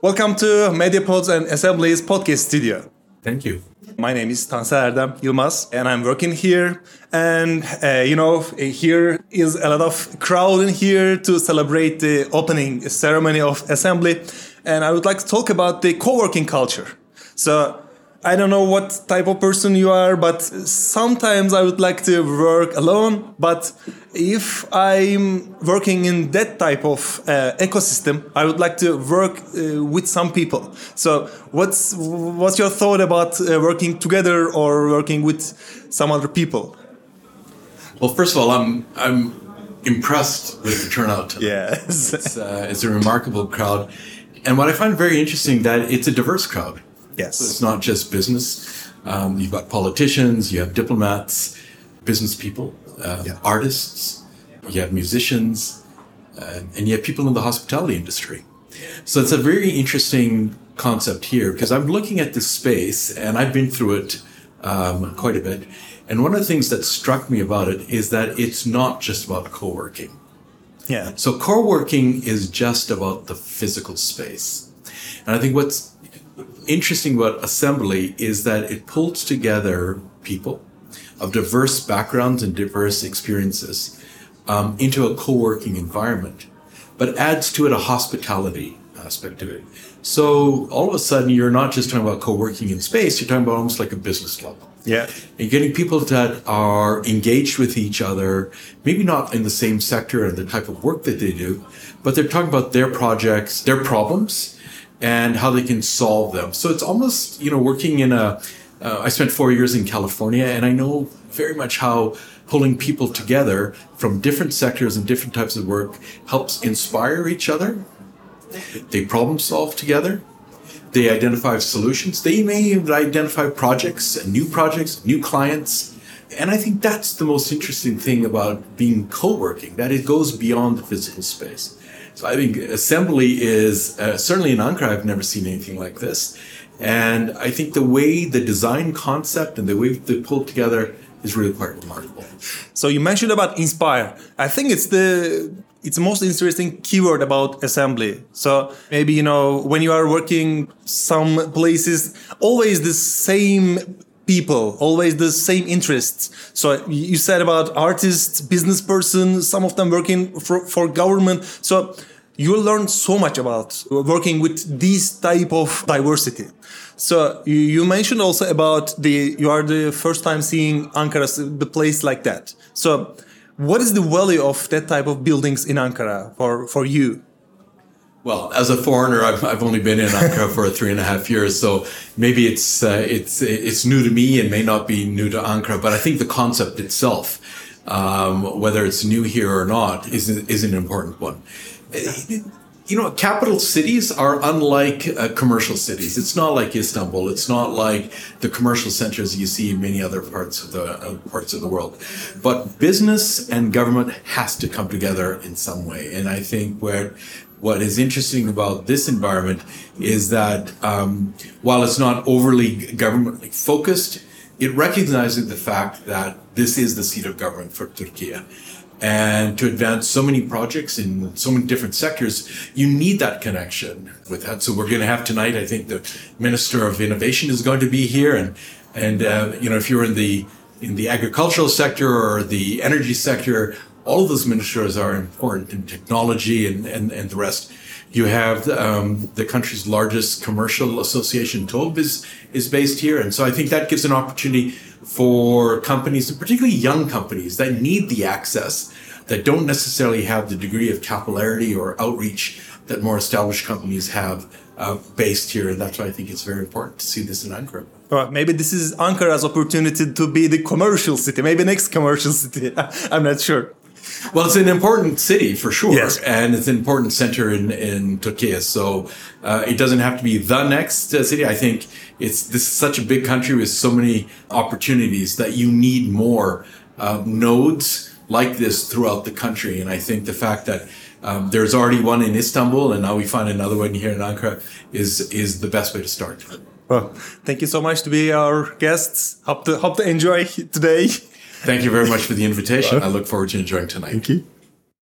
Welcome to Medyapods and Assemblies podcast studio. Thank you. My name is Tansel Erdem Yılmaz and I'm working here. And uh, you know, here is a lot of crowd in here to celebrate the opening ceremony of Assembly. And I would like to talk about the co-working culture. So I don't know what type of person you are, but sometimes I would like to work alone. But if I'm working in that type of uh, ecosystem, I would like to work uh, with some people. So, what's what's your thought about uh, working together or working with some other people? Well, first of all, I'm I'm impressed with the turnout. Tonight. Yes, it's, uh, it's a remarkable crowd, and what I find very interesting that it's a diverse crowd. Yes. So it's not just business. Um, you've got politicians, you have diplomats, business people, uh, yeah. artists, you have musicians, uh, and you have people in the hospitality industry. So it's a very interesting concept here because I'm looking at this space and I've been through it um, quite a bit. And one of the things that struck me about it is that it's not just about co working. Yeah. So co working is just about the physical space. And I think what's interesting about assembly is that it pulls together people of diverse backgrounds and diverse experiences um, into a co-working environment, but adds to it a hospitality aspect to it. So all of a sudden, you're not just talking about co-working in space; you're talking about almost like a business club. Yeah, and getting people that are engaged with each other, maybe not in the same sector and the type of work that they do, but they're talking about their projects, their problems, and how they can solve them. So it's almost, you know, working in a. Uh, I spent four years in California and I know very much how pulling people together from different sectors and different types of work helps inspire each other. They problem solve together. They identify solutions. They may even identify projects, new projects, new clients. And I think that's the most interesting thing about being co working, that it goes beyond the physical space. So I think assembly is uh, certainly in Ankara. I've never seen anything like this, and I think the way the design concept and the way they pulled together is really quite remarkable. So you mentioned about inspire. I think it's the it's the most interesting keyword about assembly. So maybe you know when you are working some places, always the same people, always the same interests. So you said about artists, business person, some of them working for, for government. So you learn so much about working with this type of diversity. So you mentioned also about the you are the first time seeing Ankara, the place like that. So what is the value of that type of buildings in Ankara for for you? Well, as a foreigner, I've, I've only been in Ankara for three and a half years, so maybe it's uh, it's it's new to me and may not be new to Ankara. But I think the concept itself, um, whether it's new here or not, is is an important one you know, capital cities are unlike uh, commercial cities. It's not like Istanbul. It's not like the commercial centers you see in many other parts of the uh, parts of the world. But business and government has to come together in some way. And I think where what is interesting about this environment is that um, while it's not overly government focused, it recognizes the fact that this is the seat of government for Turkey and to advance so many projects in so many different sectors, you need that connection with that. So we're going to have tonight. I think the Minister of Innovation is going to be here, and and uh, you know if you're in the in the agricultural sector or the energy sector, all of those ministers are important in technology and and, and the rest. You have um, the country's largest commercial association, TOBB, is, is based here. And so I think that gives an opportunity for companies, particularly young companies that need the access, that don't necessarily have the degree of capillarity or outreach that more established companies have uh, based here. And that's why I think it's very important to see this in Ankara. Maybe this is Ankara's opportunity to be the commercial city, maybe next commercial city. I'm not sure. Well, it's an important city for sure, yes. and it's an important center in in Turkey. So uh, it doesn't have to be the next uh, city. I think it's this is such a big country with so many opportunities that you need more uh, nodes like this throughout the country. And I think the fact that um, there's already one in Istanbul, and now we find another one here in Ankara is is the best way to start. Well, thank you so much to be our guests. Hope to hope to enjoy today. Thank you very much for the invitation. I look forward to enjoying tonight. Thank you.